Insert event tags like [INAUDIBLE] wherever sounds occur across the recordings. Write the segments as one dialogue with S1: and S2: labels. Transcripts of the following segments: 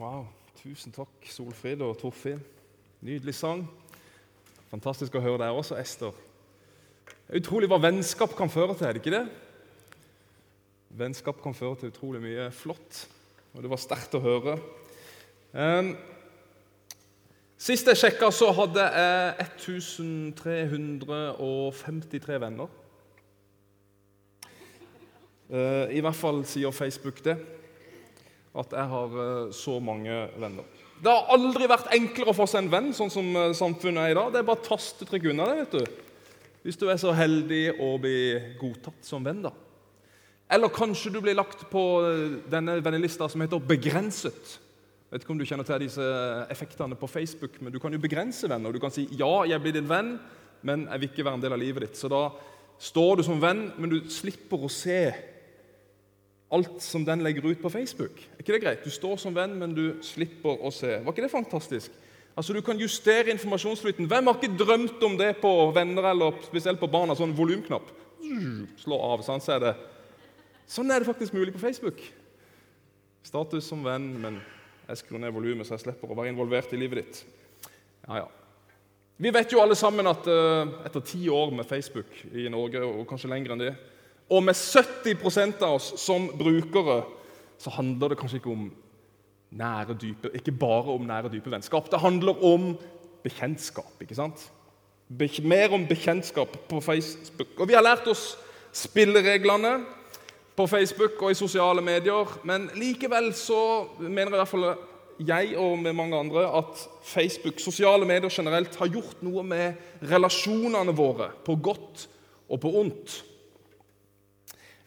S1: Wow. Tusen takk, Solfrid og Torfinn. Nydelig sang. Fantastisk å høre deg også, Ester. Er utrolig hva vennskap kan føre til, er det ikke det? Vennskap kan føre til utrolig mye flott, og det var sterkt å høre. Um, sist jeg sjekka, så hadde jeg 1353 venner. Uh, I hvert fall sier Facebook det at jeg har eh, så mange venner. Det har aldri vært enklere å få seg en venn, sånn som eh, samfunnet er i dag. Det er bare tastetrykk unna det. vet du. Hvis du er så heldig å bli godtatt som venn. da. Eller kanskje du blir lagt på eh, denne vennelista som heter 'begrenset'. Jeg vet ikke om du kjenner til disse effektene på Facebook, men du kan jo begrense venner. Du kan si 'ja, jeg blir din venn, men jeg vil ikke være en del av livet ditt'. Så da står du som venn, men du slipper å se alt som den legger ut på Facebook. Er ikke det greit? Du står som venn, men du slipper å se. Var ikke det fantastisk? Altså, Du kan justere informasjonsflyten. Hvem har ikke drømt om det på venner eller spesielt på barna? Sånn volumknapp. Slå av, sånn, så er det. Sånn er det faktisk mulig på Facebook. Status som venn, men jeg skrur ned volumet, så jeg slipper å være involvert i livet ditt. Ja, ja. Vi vet jo alle sammen at uh, etter ti år med Facebook i Norge, og kanskje lenger enn det, og med 70% av oss som brukere så handler det kanskje ikke om nære, dype, ikke bare om nære, dype vennskap. Det handler om bekjentskap. ikke sant? Mer om bekjentskap på Facebook. Og Vi har lært oss spillereglene på Facebook og i sosiale medier. Men likevel så mener i hvert fall jeg og med mange andre at Facebook, sosiale medier generelt, har gjort noe med relasjonene våre, på godt og på ondt.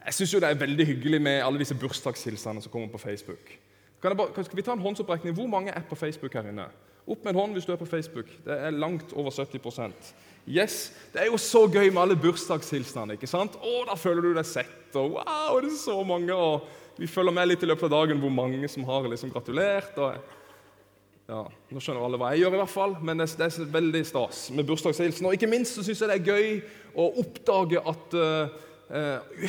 S1: Jeg syns det er veldig hyggelig med alle disse bursdagshilsene som kommer på Facebook. Bare, skal vi ta en håndsopprekning? Hvor mange er på Facebook her inne? Opp med en hånd hvis du er på Facebook. Det er langt over 70% Yes, Det er jo så gøy med alle bursdagshilsenene. ikke sant? Å, Da føler du deg sett. og wow, det er så mange, og Vi følger med litt i løpet av dagen hvor mange som har liksom gratulert. og ja, Nå skjønner alle hva jeg gjør, i hvert fall, men det, er veldig stas med bursdagshilsen. Og ikke minst så syns jeg det er gøy å oppdage at uh, uh,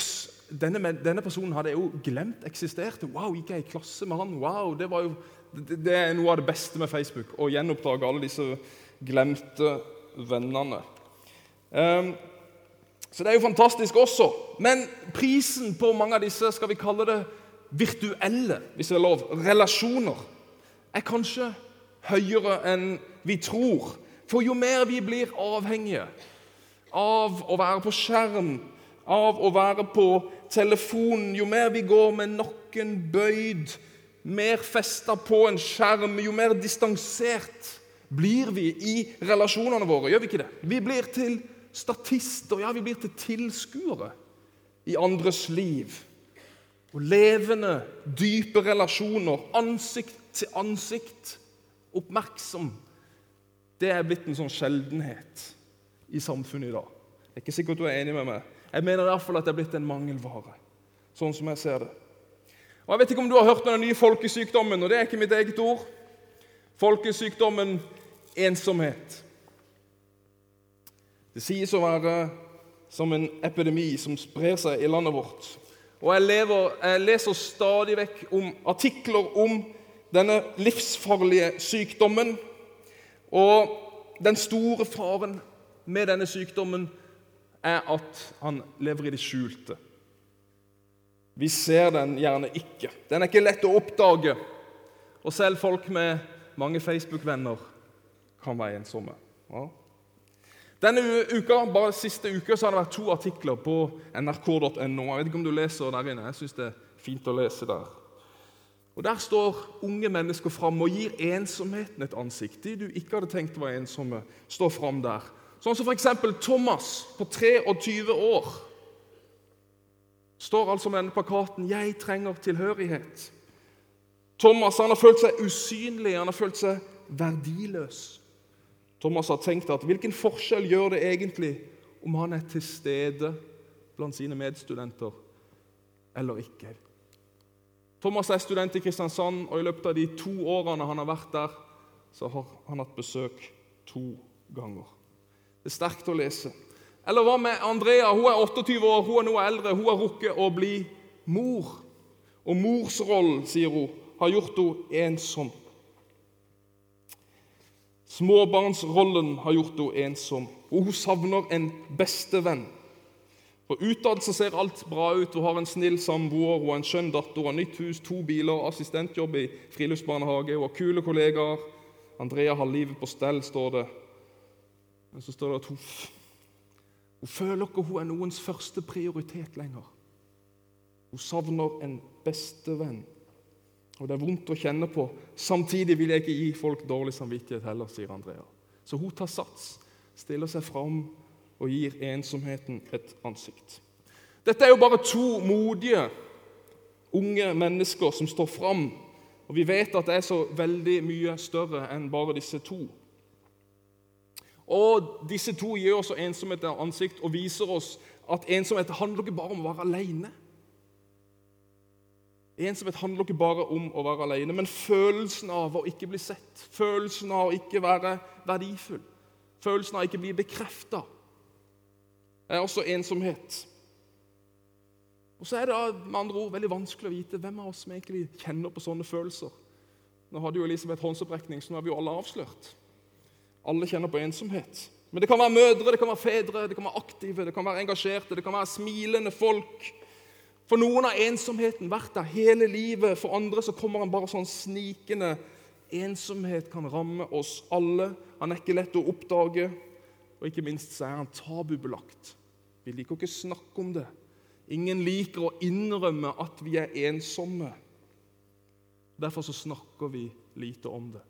S1: denne, denne, personen hadde jeg jo glemt eksisterte. Wow, gikk jeg i klasse med han? Wow, Det, jo, det, det er noe av det beste med Facebook. Å gjenoppdage alle disse glemte vennene. Um, så det er jo fantastisk også. Men prisen på mange av disse skal vi kalle det virtuelle hvis det er lov, relasjoner, er kanskje høyere enn vi tror. For jo mer vi blir avhengige av å være på skjerm, av å være på telefonen, jo mer vi går med noen bøyd, mer festa på en skjerm, jo mer distansert blir vi i relasjonene våre. Gjør vi ikke det? Vi blir til statister, ja, vi blir til tilskuere i andres liv. Og levende, dype relasjoner, ansikt til ansikt, oppmerksom, det er blitt en sånn sjeldenhet i samfunnet i dag. Jeg er ikke sikkert du er enig med meg. Jeg mener i hvert fall at det er blitt en mangelvare, sånn som jeg ser det. Og Jeg vet ikke om du har hørt om den nye folkesykdommen, og det er ikke mitt eget ord. Folkesykdommen ensomhet. Det sies å være som en epidemi som sprer seg i landet vårt. Og jeg, lever, jeg leser stadig vekk om artikler om denne livsfarlige sykdommen. Og den store faren med denne sykdommen er at han lever i det skjulte. Vi ser den gjerne ikke. Den er ikke lett å oppdage. Og selv folk med mange Facebook-venner kan være ensomme. Ja. Denne uka, bare siste uke så har det vært to artikler på nrk.no. Jeg vet ikke om du leser der inne. Jeg syns det er fint å lese der. Og Der står unge mennesker fram og gir ensomheten et ansikt. De du ikke hadde tenkt var ensomme, står fram der. Sånn som f.eks. Thomas på 23 år står altså med denne plakaten 'Jeg trenger tilhørighet'. Thomas han har følt seg usynlig, han har følt seg verdiløs. Thomas har tenkt at hvilken forskjell gjør det egentlig om han er til stede blant sine medstudenter eller ikke? Thomas er student i Kristiansand, og i løpet av de to årene han har vært der, så har han hatt besøk to ganger. Det er sterkt å lese. Eller hva med Andrea? Hun er 28 år, hun er noe eldre. Hun har rukket å bli mor. Og morsrollen, sier hun, har gjort henne ensom. Småbarnsrollen har gjort henne ensom, og hun savner en bestevenn. For Utad så ser alt bra ut. Hun har en snill samboer, hun har en skjønn datter, hun har nytt hus, to biler, assistentjobb i friluftsbarnehage, hun har kule kollegaer. Andrea har livet på stell, står det. Men så står det at hun, hun føler ikke hun er noens første prioritet lenger. Hun savner en bestevenn. Og det er vondt å kjenne på. Samtidig vil jeg ikke gi folk dårlig samvittighet heller, sier Andrea. Så hun tar sats, stiller seg fram og gir ensomheten et ansikt. Dette er jo bare to modige unge mennesker som står fram. Og vi vet at det er så veldig mye større enn bare disse to. Og Disse to gir oss ensomhet et ansikt og viser oss at ensomhet handler ikke bare om å være alene. Ensomhet handler ikke bare om å være alene, men følelsen av å ikke bli sett, følelsen av å ikke være verdifull, følelsen av å ikke bli bekrefta, er også ensomhet. Og så er det med andre ord veldig vanskelig å vite hvem av oss som egentlig kjenner på sånne følelser. Nå hadde jo Elisabeth håndsopprekning, så nå er vi jo alle avslørt. Alle kjenner på ensomhet. Men det kan være mødre, det kan være fedre, det kan være aktive, det kan være engasjerte, det kan være smilende folk for noen har ensomheten vært der hele livet. For andre så kommer han bare sånn snikende. Ensomhet kan ramme oss alle. Han er ikke lett å oppdage. Og ikke minst så er han tabubelagt. Vi liker ikke å snakke om det. Ingen liker å innrømme at vi er ensomme. Derfor så snakker vi lite om det.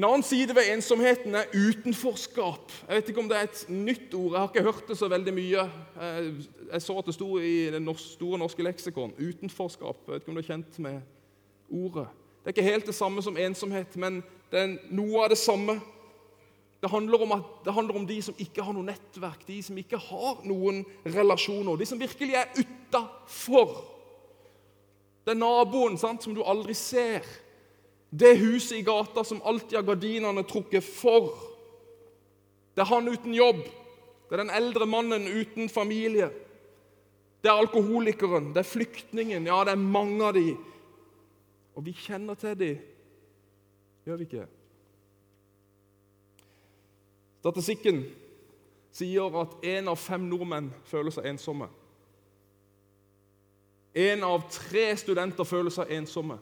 S1: En annen side ved ensomheten er utenforskap. Jeg vet ikke om det er et nytt ord. Jeg har ikke hørt det så veldig mye. Jeg så at det sto i det store norske leksikon. Utenforskap. Jeg vet ikke om du er kjent med ordet. Det er ikke helt det samme som ensomhet, men det er noe av det samme. Det handler, om at, det handler om de som ikke har noe nettverk, de som ikke har noen relasjoner. De som virkelig er utafor. Det er naboen sant, som du aldri ser. Det huset i gata som alltid har gardinene trukket for. Det er han uten jobb. Det er den eldre mannen uten familie. Det er alkoholikeren, det er flyktningen. Ja, det er mange av de. Og vi kjenner til de, gjør vi ikke? Statistikken sier at én av fem nordmenn føler seg ensomme. Én av tre studenter føler seg ensomme.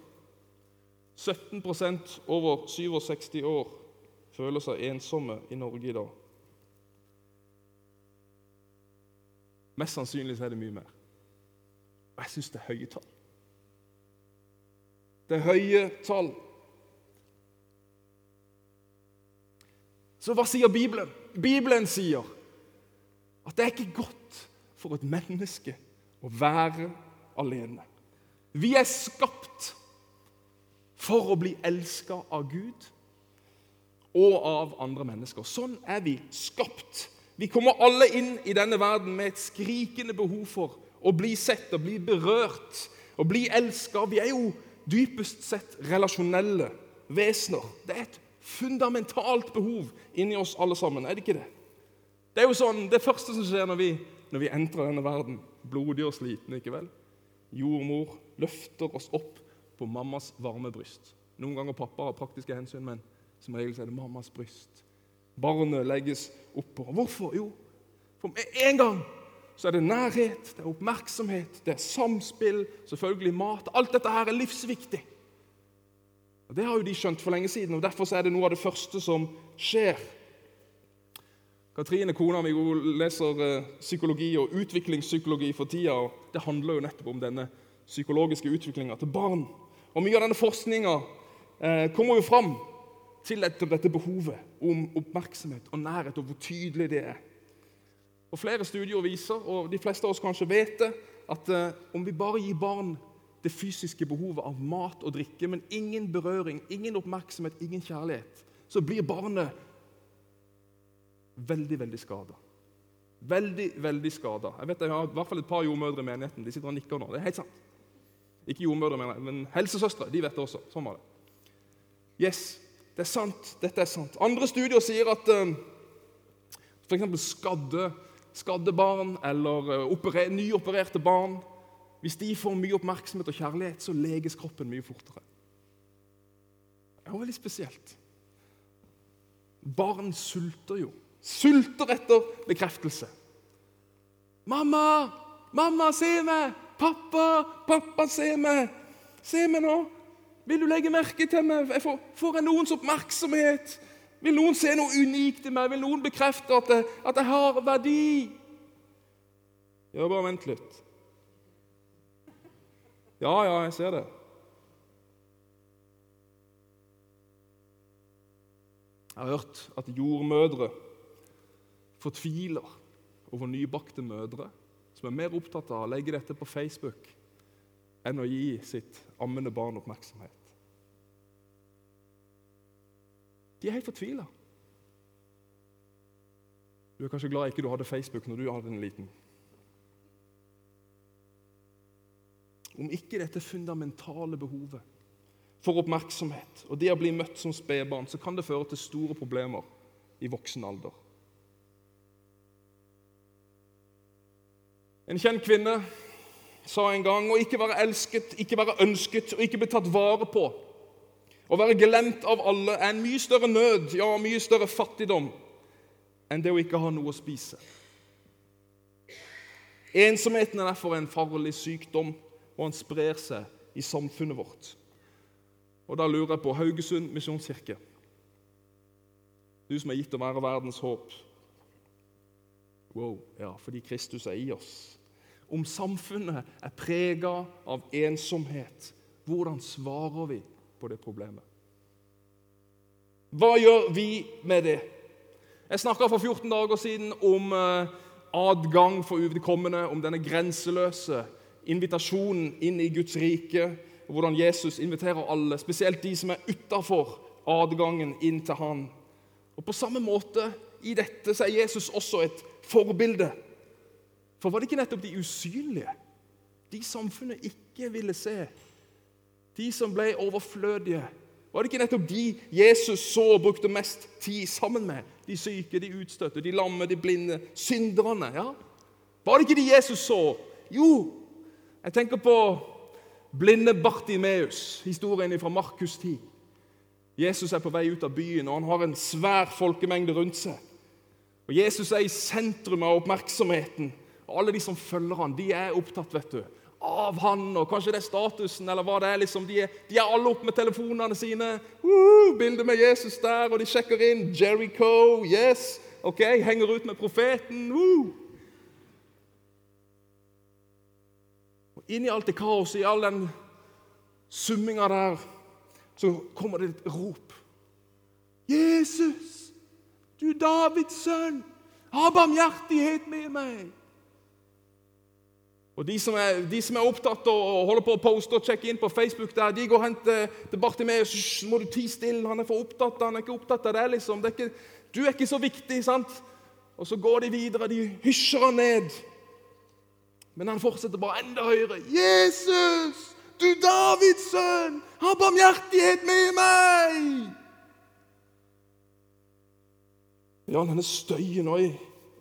S1: 17% over 67 år føler seg ensomme i Norge i dag. Mest sannsynlig er det mye mer. Og jeg syns det er høye tall. Det er høye tall. Så hva sier Bibelen? Bibelen sier at det er ikke godt for et menneske å være alene. Vi er skapt for å bli elska av Gud og av andre mennesker. Sånn er vi skapt. Vi kommer alle inn i denne verden med et skrikende behov for å bli sett og bli berørt og bli elska. Vi er jo dypest sett relasjonelle vesener. Det er et fundamentalt behov inni oss alle sammen. Er det ikke det? Det er jo sånn, det første som skjer når vi, når vi entrer denne verden, blodige og slitne, ikke vel? Jordmor løfter oss opp på mammas varme bryst. Noen ganger pappa har praktiske hensyn, men som regel er det mammas bryst. Barnet legges oppå. Hvorfor? Jo, for med en gang så er det nærhet, det er oppmerksomhet, det er samspill, selvfølgelig mat. Alt dette her er livsviktig. Og Det har jo de skjønt for lenge siden, og derfor er det noe av det første som skjer. Katrine, kona mi, leser eh, psykologi og utviklingspsykologi for tida. og Det handler jo nettopp om denne psykologiske utviklinga til barn. Og Mye av denne forskninga eh, kommer jo fram til dette, behovet om oppmerksomhet og nærhet, og hvor tydelig det er. Og Flere studier viser, og de fleste av oss kanskje vet det, at eh, om vi bare gir barn det fysiske behovet av mat og drikke, men ingen berøring, ingen oppmerksomhet, ingen kjærlighet, så blir barnet veldig, veldig skada. Veldig, veldig skada. Jeg vet jeg har i hvert fall et par jordmødre i menigheten. De sitter og nikker nå. Det er helt sant. Ikke jordmødre, mener jeg, men helsesøstre. De vet det også. Sånn var det. Yes, det er sant. Dette er sant. Andre studier sier at uh, f.eks. skadde, skadde barn eller uh, operer, nyopererte barn Hvis de får mye oppmerksomhet og kjærlighet, så leges kroppen mye fortere. Det er jo veldig spesielt. Barn sulter jo. Sulter etter bekreftelse. 'Mamma! Mamma, se meg! Pappa! Pappa, se meg! Se meg nå! Vil du legge merke til meg? Jeg får, får jeg noens oppmerksomhet? Vil noen se noe unikt i meg? Vil noen bekrefte at jeg, at jeg har verdi? Ja, bare vent litt. Ja, ja, jeg ser det. Jeg har hørt at jordmødre fortviler over nybakte mødre som er mer opptatt av å legge dette på Facebook enn å gi sitt ammende barn oppmerksomhet. De er helt fortvila. Du er kanskje glad ikke du hadde Facebook når du hadde en liten. Om ikke dette fundamentale behovet for oppmerksomhet og det å bli møtt som spedbarn, så kan det føre til store problemer i voksen alder. En kjent kvinne sa en gang å ikke være elsket, ikke være ønsket og ikke bli tatt vare på. Å være glemt av alle er en mye større nød, ja, mye større fattigdom, enn det å ikke ha noe å spise. Ensomheten er derfor en farlig sykdom, og han sprer seg i samfunnet vårt. Og Da lurer jeg på Haugesund misjonskirke, du som er gitt å være verdens håp. Wow, ja, fordi Kristus er i oss om samfunnet er prega av ensomhet, hvordan svarer vi på det problemet? Hva gjør vi med det? Jeg snakka for 14 dager siden om eh, adgang for uvedkommende, om denne grenseløse invitasjonen inn i Guds rike, og hvordan Jesus inviterer alle, spesielt de som er utafor adgangen inn til Han. Og På samme måte i dette så er Jesus også et forbilde. For var det ikke nettopp de usynlige, de samfunnet ikke ville se, de som ble overflødige? Var det ikke nettopp de Jesus så og brukte mest tid sammen med? De syke, de utstøtte, de lamme, de blinde, synderne. ja? Var det ikke de Jesus så? Jo, jeg tenker på blinde Bartimeus, historien fra Markus 10. Jesus er på vei ut av byen, og han har en svær folkemengde rundt seg. Og Jesus er i sentrum av oppmerksomheten. Og alle de som følger han, de er opptatt vet du, av han, og kanskje det er statusen, eller hva det er. liksom. De er, de er alle oppe med telefonene sine. Bilde med Jesus der, og de sjekker inn. Jericho, yes. ok, Henger ut med profeten. Uh. Og Inni alt det kaoset, i all den summinga der, så kommer det et rop. Jesus, du Davids sønn, ha barmhjertighet med meg. Og de som, er, de som er opptatt og holder på å poste og sjekke inn på Facebook, der, de går hen til, til Bartimeus må du ti stille, han er for opptatt, han er ikke opptatt av det. liksom. Det er ikke, du er ikke så viktig, sant? Og så går de videre, de hysjer han ned. Men han fortsetter bare enda høyere. 'Jesus, du Davids sønn, ha barmhjertighet med meg!' Ja, denne støyen òg,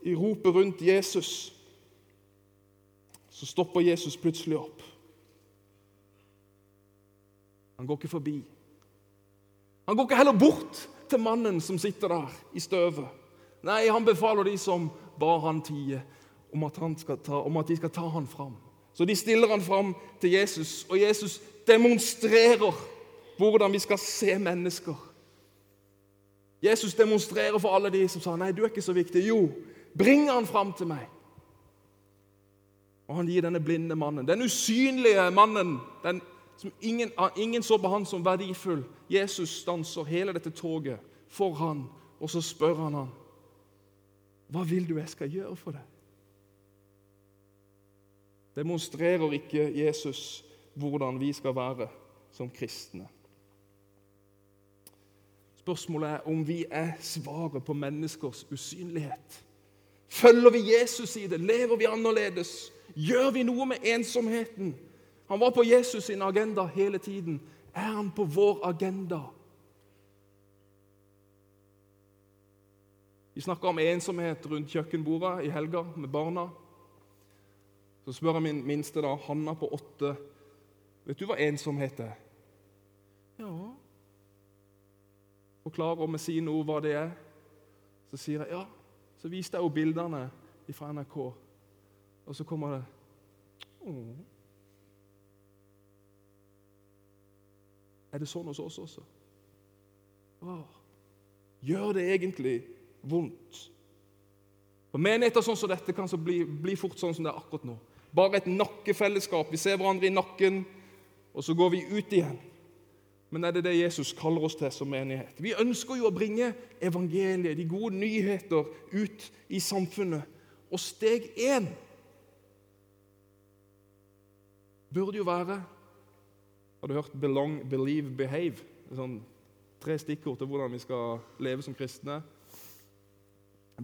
S1: i ropet rundt Jesus så stopper Jesus plutselig opp. Han går ikke forbi. Han går ikke heller bort til mannen som sitter der i støvet. Nei, han befaler de som bar han tie, om at, ta, om at de skal ta han fram. Så de stiller han fram til Jesus, og Jesus demonstrerer hvordan vi skal se mennesker. Jesus demonstrerer for alle de som sa nei, du er ikke så viktig. Jo, bring han fram til meg. Og han gir denne blinde mannen, den usynlige mannen, den som ingen, ingen så på han som verdifull. Jesus stanser hele dette toget for han, og så spør han han, hva vil du jeg skal gjøre for deg? Demonstrerer ikke Jesus hvordan vi skal være som kristne? Spørsmålet er om vi er svaret på menneskers usynlighet. Følger vi Jesus i det? Lever vi annerledes? Gjør vi noe med ensomheten? Han var på Jesus sin agenda hele tiden. Er han på vår agenda? Vi snakka om ensomhet rundt kjøkkenbordet i helga med barna. Så spør jeg min minste, da, Hanna på åtte, vet du hva ensomhet er? Ja Forklarer med sine ord hva det er. Så sier jeg ja. Så viste jeg jo bildene fra NRK, og så kommer det Åh. Er det sånn hos oss også? Åh. Gjør det egentlig vondt? For Menigheter sånn som dette kan så bli, bli fort sånn som det er akkurat nå. Bare et nakkefellesskap. Vi ser hverandre i nakken, og så går vi ut igjen. Men er det det Jesus kaller oss til som menighet? Vi ønsker jo å bringe evangeliet, de gode nyheter, ut i samfunnet. Og steg én burde jo være Har du hørt 'belong, believe, behave'? Sånn tre stikkord til hvordan vi skal leve som kristne.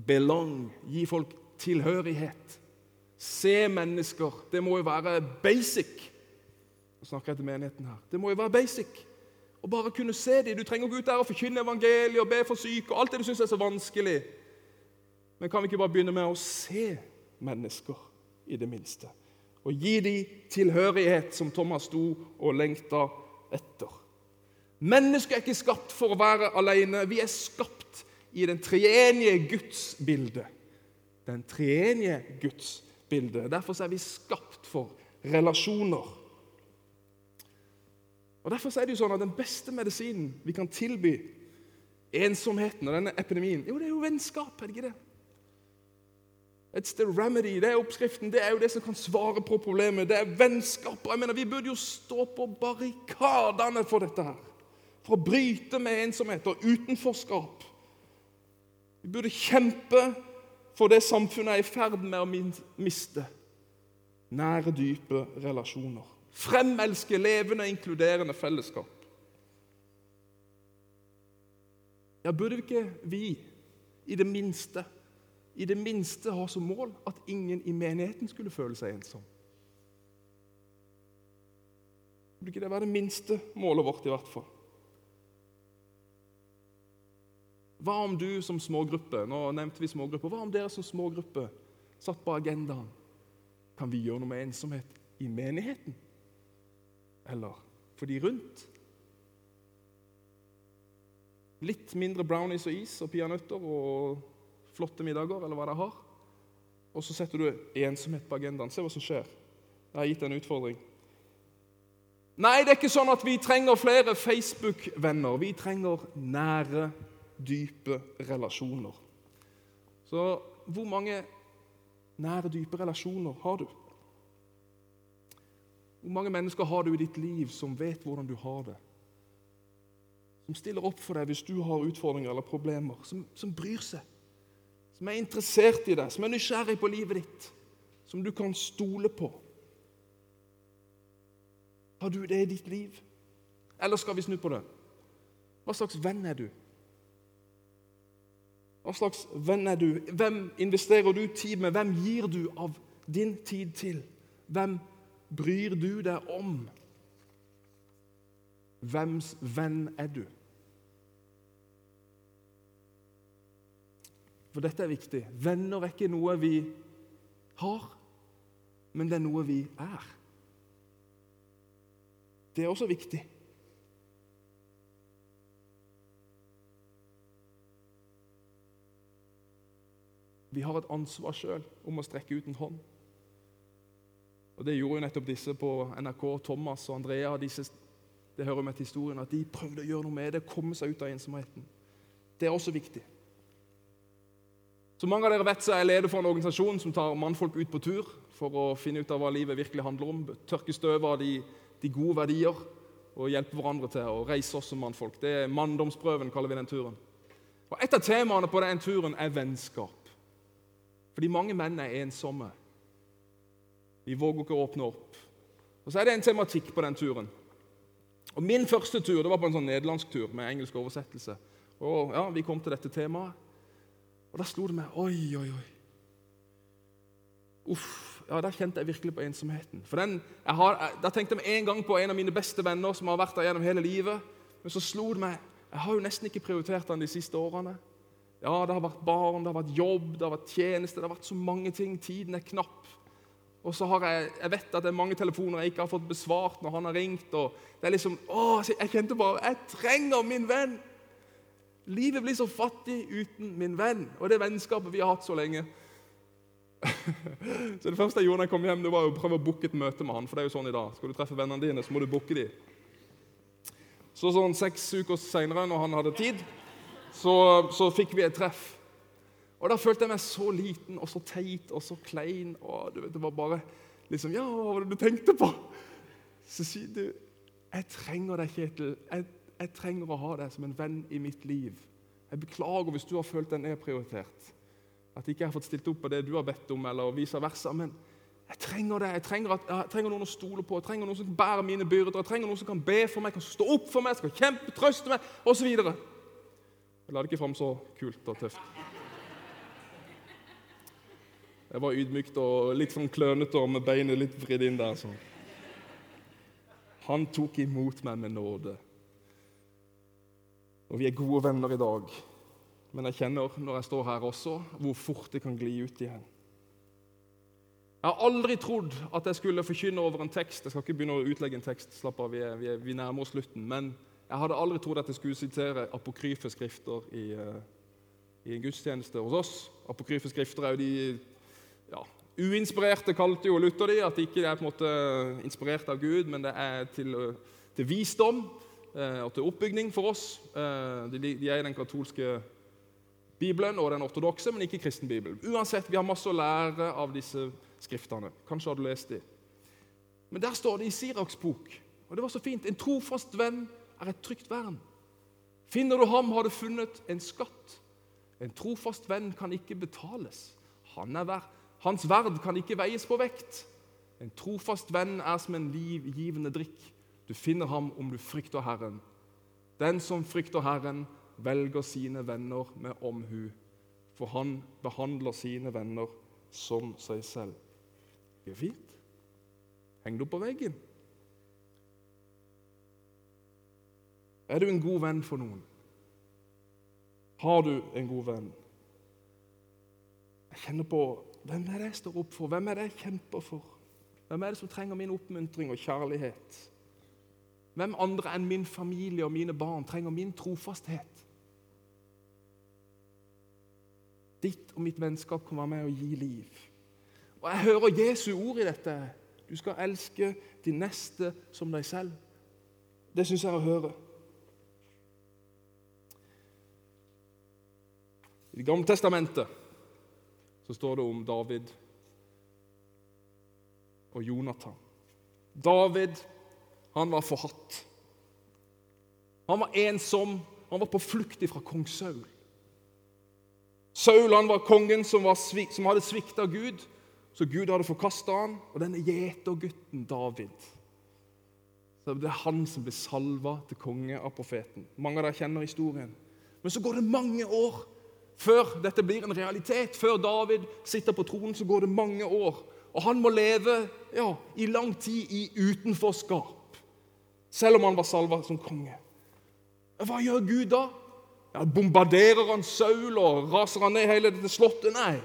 S1: Belong, gi folk tilhørighet. Se mennesker. Det må jo være basic. Nå snakker jeg til menigheten her. Det må jo være basic. Å bare kunne se dem. Du trenger å gå ut der og forkynne evangeliet og be for syke og alt det du syns er så vanskelig. Men kan vi ikke bare begynne med å se mennesker, i det minste? Og gi dem tilhørighet, som Thomas sto og lengta etter. Mennesket er ikke skapt for å være alene. Vi er skapt i den treenige Guds bilde. Den treenige Guds bilde. Derfor er vi skapt for relasjoner. Og Derfor er det jo sånn at den beste medisinen vi kan tilby ensomheten og denne epidemien, jo, det er jo vennskap. er det ikke det? It's the remedy. Det er oppskriften. Det er jo det som kan svare på problemet. Det er vennskap. Jeg mener, Vi burde jo stå på barrikadene for dette her for å bryte med ensomhet og utenforskap. Vi burde kjempe for det samfunnet er i ferd med å miste. Nære, dype relasjoner. Fremelske, levende, inkluderende fellesskap. Ja, burde vi ikke vi, i det minste, i det minste ha som mål at ingen i menigheten skulle føle seg ensom? Burde ikke det være det minste målet vårt, i hvert fall? Hva om du som smågruppe nå nevnte vi smågruppe, hva om dere som smågruppe satt på agendaen? Kan vi gjøre noe med ensomhet i menigheten? Eller for de rundt? Litt mindre brownies og is og peanøtter og flotte middager, eller hva de har. Og så setter du ensomhet på agendaen. Se hva som skjer. Jeg har gitt en utfordring. Nei, det er ikke sånn at vi trenger flere Facebook-venner. Vi trenger nære dype relasjoner. Så hvor mange nære, dype relasjoner har du? Hvor mange mennesker har du i ditt liv som vet hvordan du har det? Som stiller opp for deg hvis du har utfordringer eller problemer. Som, som bryr seg. Som er interessert i deg, som er nysgjerrig på livet ditt. Som du kan stole på. Har du det i ditt liv? Eller skal vi snu på det? Hva slags venn er du? Hva slags venn er du? Hvem investerer du tid med? Hvem gir du av din tid til? Hvem bryr du deg om? Hvems venn er du? For dette er viktig. Venner er ikke noe vi har, men det er noe vi er. Det er også viktig. Vi har et ansvar sjøl om å strekke ut en hånd. Og Det gjorde jo nettopp disse på NRK, Thomas og Andrea. Disse, det hører med til historien at De prøvde å gjøre noe med det, komme seg ut av ensomheten. Det er også viktig. Som mange av dere vet, så er jeg leder for en organisasjon som tar mannfolk ut på tur for å finne ut av hva livet virkelig handler om. Tørke støv av de, de, gode verdier og hjelpe hverandre til å reise oss som mannfolk. Det er Manndomsprøven, kaller vi den turen. Og Et av temaene på den turen er vennskap. Fordi mange menn er ensomme. De våger ikke å åpne opp. Og Så er det en tematikk på den turen. Og Min første tur det var på en sånn nederlandsk tur med engelsk oversettelse. Og ja, Vi kom til dette temaet, og da slo det meg Oi, oi, oi. Uff, ja, Da kjente jeg virkelig på ensomheten. For den, jeg har, Da tenkte jeg en gang på en av mine beste venner som har vært der gjennom hele livet. Men så slo det meg jeg har jo nesten ikke prioritert han de siste årene. Ja, det har vært barn, det har vært jobb, det har vært tjeneste, det har vært så mange ting. Tiden er knapp. Og så har jeg, jeg vet at det er mange telefoner jeg ikke har fått besvart når han har ringt. og det er liksom, å, Jeg kjente bare Jeg trenger min venn! Livet blir så fattig uten min venn og det vennskapet vi har hatt så lenge. [LAUGHS] så Det første jeg gjorde da jeg kom hjem, det var å prøve å booke et møte med han. for det er jo sånn i dag. Skal du treffe vennene dine, så må du booke dem. Så sånn seks uker seinere, når han hadde tid, så, så fikk vi et treff. Og Da følte jeg meg så liten og så teit og så klein. og vet, Det var bare liksom Ja, hva var det du tenkte på? Så sier du Jeg trenger deg, Kjetil. Jeg, jeg trenger å ha deg som en venn i mitt liv. Jeg beklager hvis du har følt deg nedprioritert. At jeg ikke har fått stilt opp på det du har bedt om, eller vice versa. Men jeg trenger det. Jeg trenger, at, jeg trenger noen å stole på. Jeg trenger noen som kan bære mine byrder. Jeg trenger noen som kan be for meg, kan stå opp for meg, skal kjempe, trøste meg, osv. La det ikke fram så kult og tøft. Jeg var ydmykt og litt sånn klønete og med beinet litt vridd inn der. Så. Han tok imot meg med nåde. Og vi er gode venner i dag. Men jeg kjenner når jeg står her også, hvor fort det kan gli ut igjen. Jeg har aldri trodd at jeg skulle forkynne over en tekst. Jeg skal ikke begynne å utlegge en tekst, slapp av, vi, er, vi, er, vi nærmer oss slutten. Men jeg hadde aldri trodd at jeg skulle sitere apokryfe skrifter i, uh, i en gudstjeneste hos oss. Apokryfe skrifter er jo de ja, Uinspirerte kalte jo Luther de, at de ikke er på en måte inspirert av Gud, men det er til, til visdom eh, og til oppbygning for oss. Eh, de, er i den katolske Bibelen og den ortodokse, men ikke kristen bibel. Uansett, Vi har masse å lære av disse skriftene. Kanskje har du lest dem. Men der står det i Siraks bok, og det var så fint En trofast venn er et trygt vern. Finner du ham, har du funnet en skatt. En trofast venn kan ikke betales. Han er verdt hans verd kan ikke veies på vekt. En trofast venn er som en livgivende drikk. Du finner ham om du frykter Herren. Den som frykter Herren, velger sine venner med omhu, for han behandler sine venner som seg selv. Det er fint. Heng det opp på veggen. Er du en god venn for noen? Har du en god venn? Jeg kjenner på hvem er det jeg står opp for? Hvem er det jeg kjemper for? Hvem er det som trenger min oppmuntring og kjærlighet? Hvem andre enn min familie og mine barn trenger min trofasthet? Ditt og mitt vennskap kan være med å gi liv. Og Jeg hører Jesu ord i dette. Du skal elske de neste som deg selv. Det syns jeg å høre. I Det gamle testamentet så står det om David og Jonathan. David han var forhatt. Han var ensom. Han var på flukt fra kong Saul. Saul han var kongen som, var svik, som hadde svikta Gud, så Gud hadde forkasta han. Og denne gjetergutten David så Det er han som blir salva til konge av profeten. Mange av dere kjenner historien. Men så går det mange år før dette blir en realitet, før David sitter på tronen, så går det mange år. Og han må leve ja, i lang tid i utenforskap, selv om han var salva som konge. Hva gjør Gud da? Ja, bombarderer han Saul og raser han ned hele dette slottet? Nei.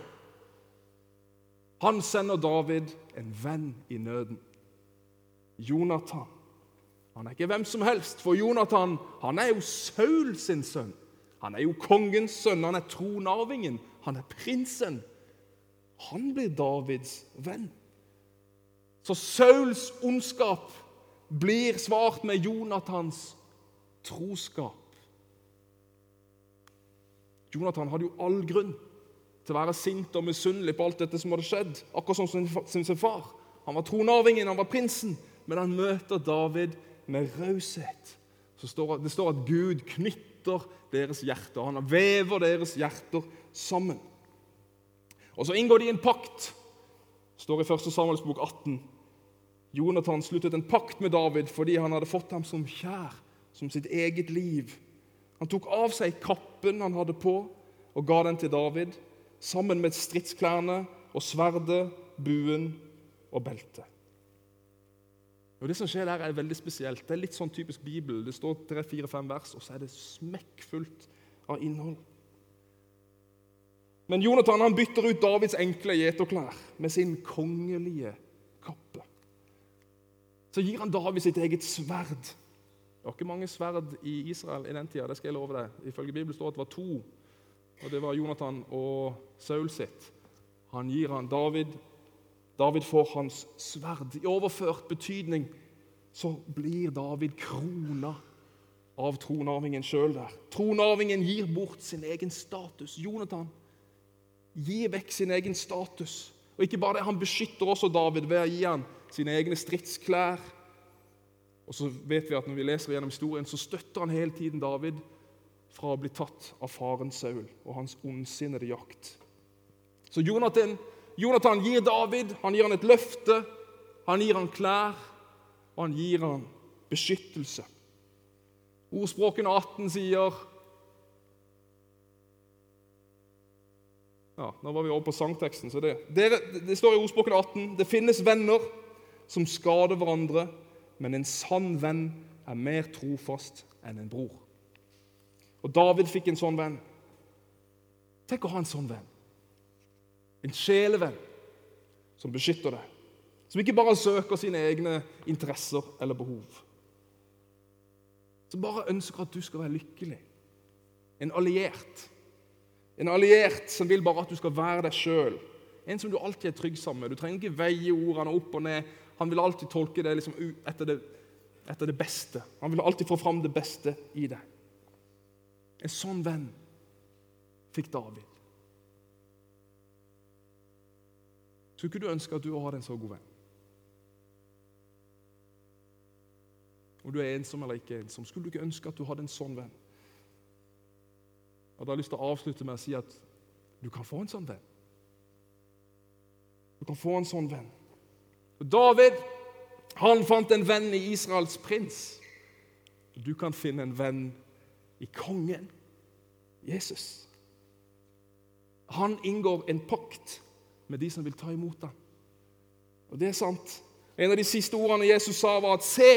S1: Han sender David en venn i nøden. Jonathan. Han er ikke hvem som helst, for Jonathan han er jo Saul sin sønn. Han er jo kongens sønn, han er tronarvingen, han er prinsen. Han blir Davids venn. Så Sauls ondskap blir svart med Jonathans troskap. Jonathan hadde jo all grunn til å være sint og misunnelig på alt dette som hadde skjedd, akkurat sånn som sin far. Han var tronarvingen, han var prinsen, men han møter David med raushet. Det står at Gud knytter deres hjerter. Han vever deres hjerter sammen. Og Så inngår de en pakt. Står i 1. Samuels bok 18. Jonathan sluttet en pakt med David fordi han hadde fått ham som kjær, som sitt eget liv. Han tok av seg kappen han hadde på, og ga den til David, sammen med stridsklærne og sverdet, buen og beltet. Og Det som skjer der, er veldig spesielt. Det er litt sånn typisk Bibel. Det står tre-fire-fem vers, og så er det smekkfullt av innhold. Men Jonathan han bytter ut Davids enkle gjeterklær med sin kongelige Så gir han David sitt eget sverd. Det var ikke mange sverd i Israel i den tida. det skal jeg love deg. Ifølge Bibelen står at det var to. Og Det var Jonathan og Saul sitt. Han gir han David. David får hans sverd. I overført betydning så blir David krona av tronarvingen sjøl der. Tronarvingen gir bort sin egen status. Jonathan gir vekk sin egen status. Og ikke bare det, Han beskytter også David ved å gi han sine egne stridsklær. Og så vet vi at Når vi leser gjennom historien, så støtter han hele tiden David fra å bli tatt av faren Saul og hans ondsinnede jakt. Så Jonathan, Jonathan gir David han gir han et løfte, han gir han klær, og han gir han beskyttelse. Ordspråkene 18 sier Ja, Nå var vi over på sangteksten. så det, Dere, det står i Ordspråkene 18 det finnes venner som skader hverandre, men en sann venn er mer trofast enn en bror. Og David fikk en sånn venn. Tenk å ha en sånn venn. En sjelevenn som beskytter deg. Som ikke bare søker sine egne interesser eller behov. Som bare ønsker at du skal være lykkelig. En alliert. En alliert som vil bare at du skal være deg sjøl. En som du alltid er trygg sammen med. Du trenger ikke veie ordene opp og ned. Han vil alltid tolke det liksom etter, det etter det beste. Han vil alltid få fram det beste i det. En sånn venn fikk David. Skulle ikke du ønske at du hadde en så god venn? Om du er ensom eller ikke ensom, skulle du ikke ønske at du hadde en sånn venn? Og da har jeg lyst til å avslutte med å si at du kan få en sånn venn. Du kan få en sånn venn. David han fant en venn i Israels prins. Du kan finne en venn i kongen, Jesus. Han inngår en pakt med de som vil ta imot ham. Og det er sant. En av de siste ordene Jesus sa, var at Se,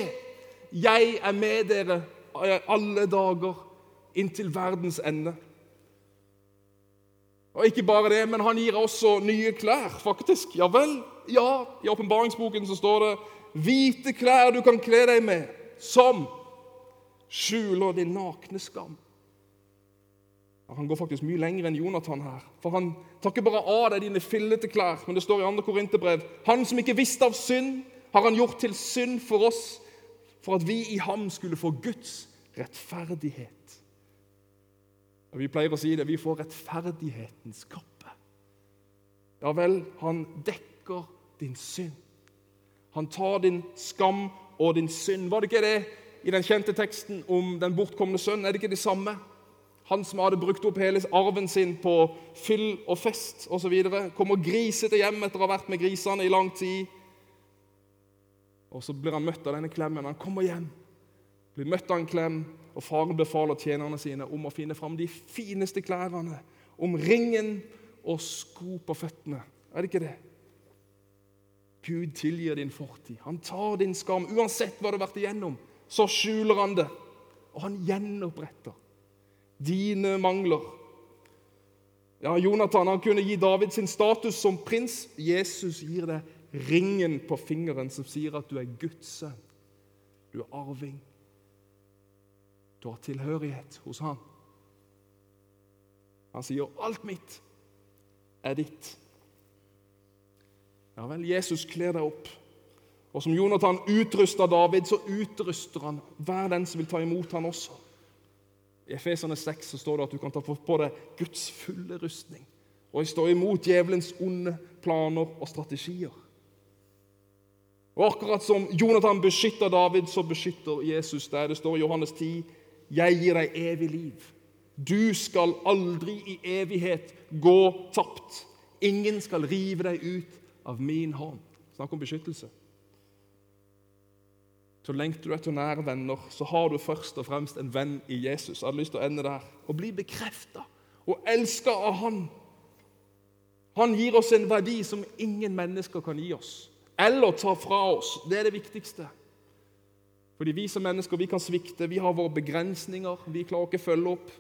S1: jeg er med dere alle dager inntil verdens ende. Og ikke bare det, men han gir også nye klær, faktisk. Ja vel? Ja, i åpenbaringsboken så står det hvite klær du kan kle deg med, som skjuler din nakne skam. Han går faktisk mye lenger enn Jonathan her. For han tar ikke bare av deg dine fillete klær, men det står i 2. Korinterbrev Han som ikke visste av synd, har han gjort til synd for oss, for at vi i ham skulle få Guds rettferdighet. Og Vi pleier å si det vi får rettferdighetens kappe. Ja vel, han dekker din synd. Han tar din skam og din synd. Var det ikke det i den kjente teksten om den bortkomne sønnen? Er det ikke det samme? Han som hadde brukt opp hele arven sin på fyll og fest osv. Kommer grisete hjem etter å ha vært med grisene i lang tid. Og Så blir han møtt av denne klemmen. Han kommer hjem, blir møtt av en klem, og faren befaler tjenerne sine om å finne fram de fineste klærne, om ringen og sko på føttene. Er det ikke det? Gud tilgir din fortid. Han tar din skam. Uansett hva du har vært igjennom, så skjuler han det. Og han gjenoppretter dine mangler. Ja, Jonathan han kunne gi David sin status som prins. Jesus gir deg ringen på fingeren som sier at du er Guds sønn. Du er arving. Du har tilhørighet hos han. Han sier 'alt mitt er ditt'. Ja vel, Jesus kler deg opp. Og som Jonathan utrusta David, så utruster han hver den som vil ta imot han også. I Efesene 6 så står det at du kan ta på deg Guds fulle rustning og stå imot djevelens onde planer og strategier. Og Akkurat som Jonathan beskytter David, så beskytter Jesus deg. Det står i Johannes 10.: Jeg gir deg evig liv. Du skal aldri i evighet gå tapt. Ingen skal rive deg ut av min hånd. Snakk om beskyttelse. Så lengter du etter nære venner, så har du først og fremst en venn i Jesus. Jeg hadde lyst til å ende der. Og bli bekrefta og elska av Han. Han gir oss en verdi som ingen mennesker kan gi oss eller ta fra oss. Det er det viktigste. Fordi vi som mennesker vi kan svikte, vi har våre begrensninger, vi klarer ikke å følge opp.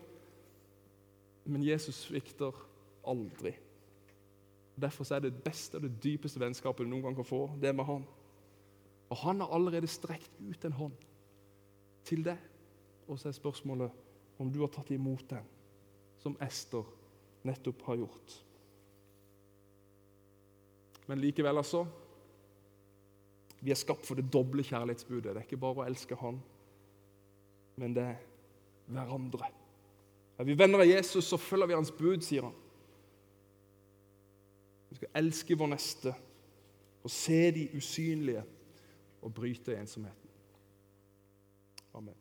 S1: Men Jesus svikter aldri. Derfor er det beste og det dypeste vennskapet du noen gang kan få, det med Han. Og han har allerede strekt ut en hånd til deg. Og så er spørsmålet om du har tatt imot den, som Ester nettopp har gjort. Men likevel, altså Vi er skapt for det doble kjærlighetsbudet. Det er ikke bare å elske Han, men det er hverandre. Er vi venner av Jesus, så følger vi hans bud, sier han. Vi skal elske vår neste og se de usynlige og bryte ensomheten. Amen.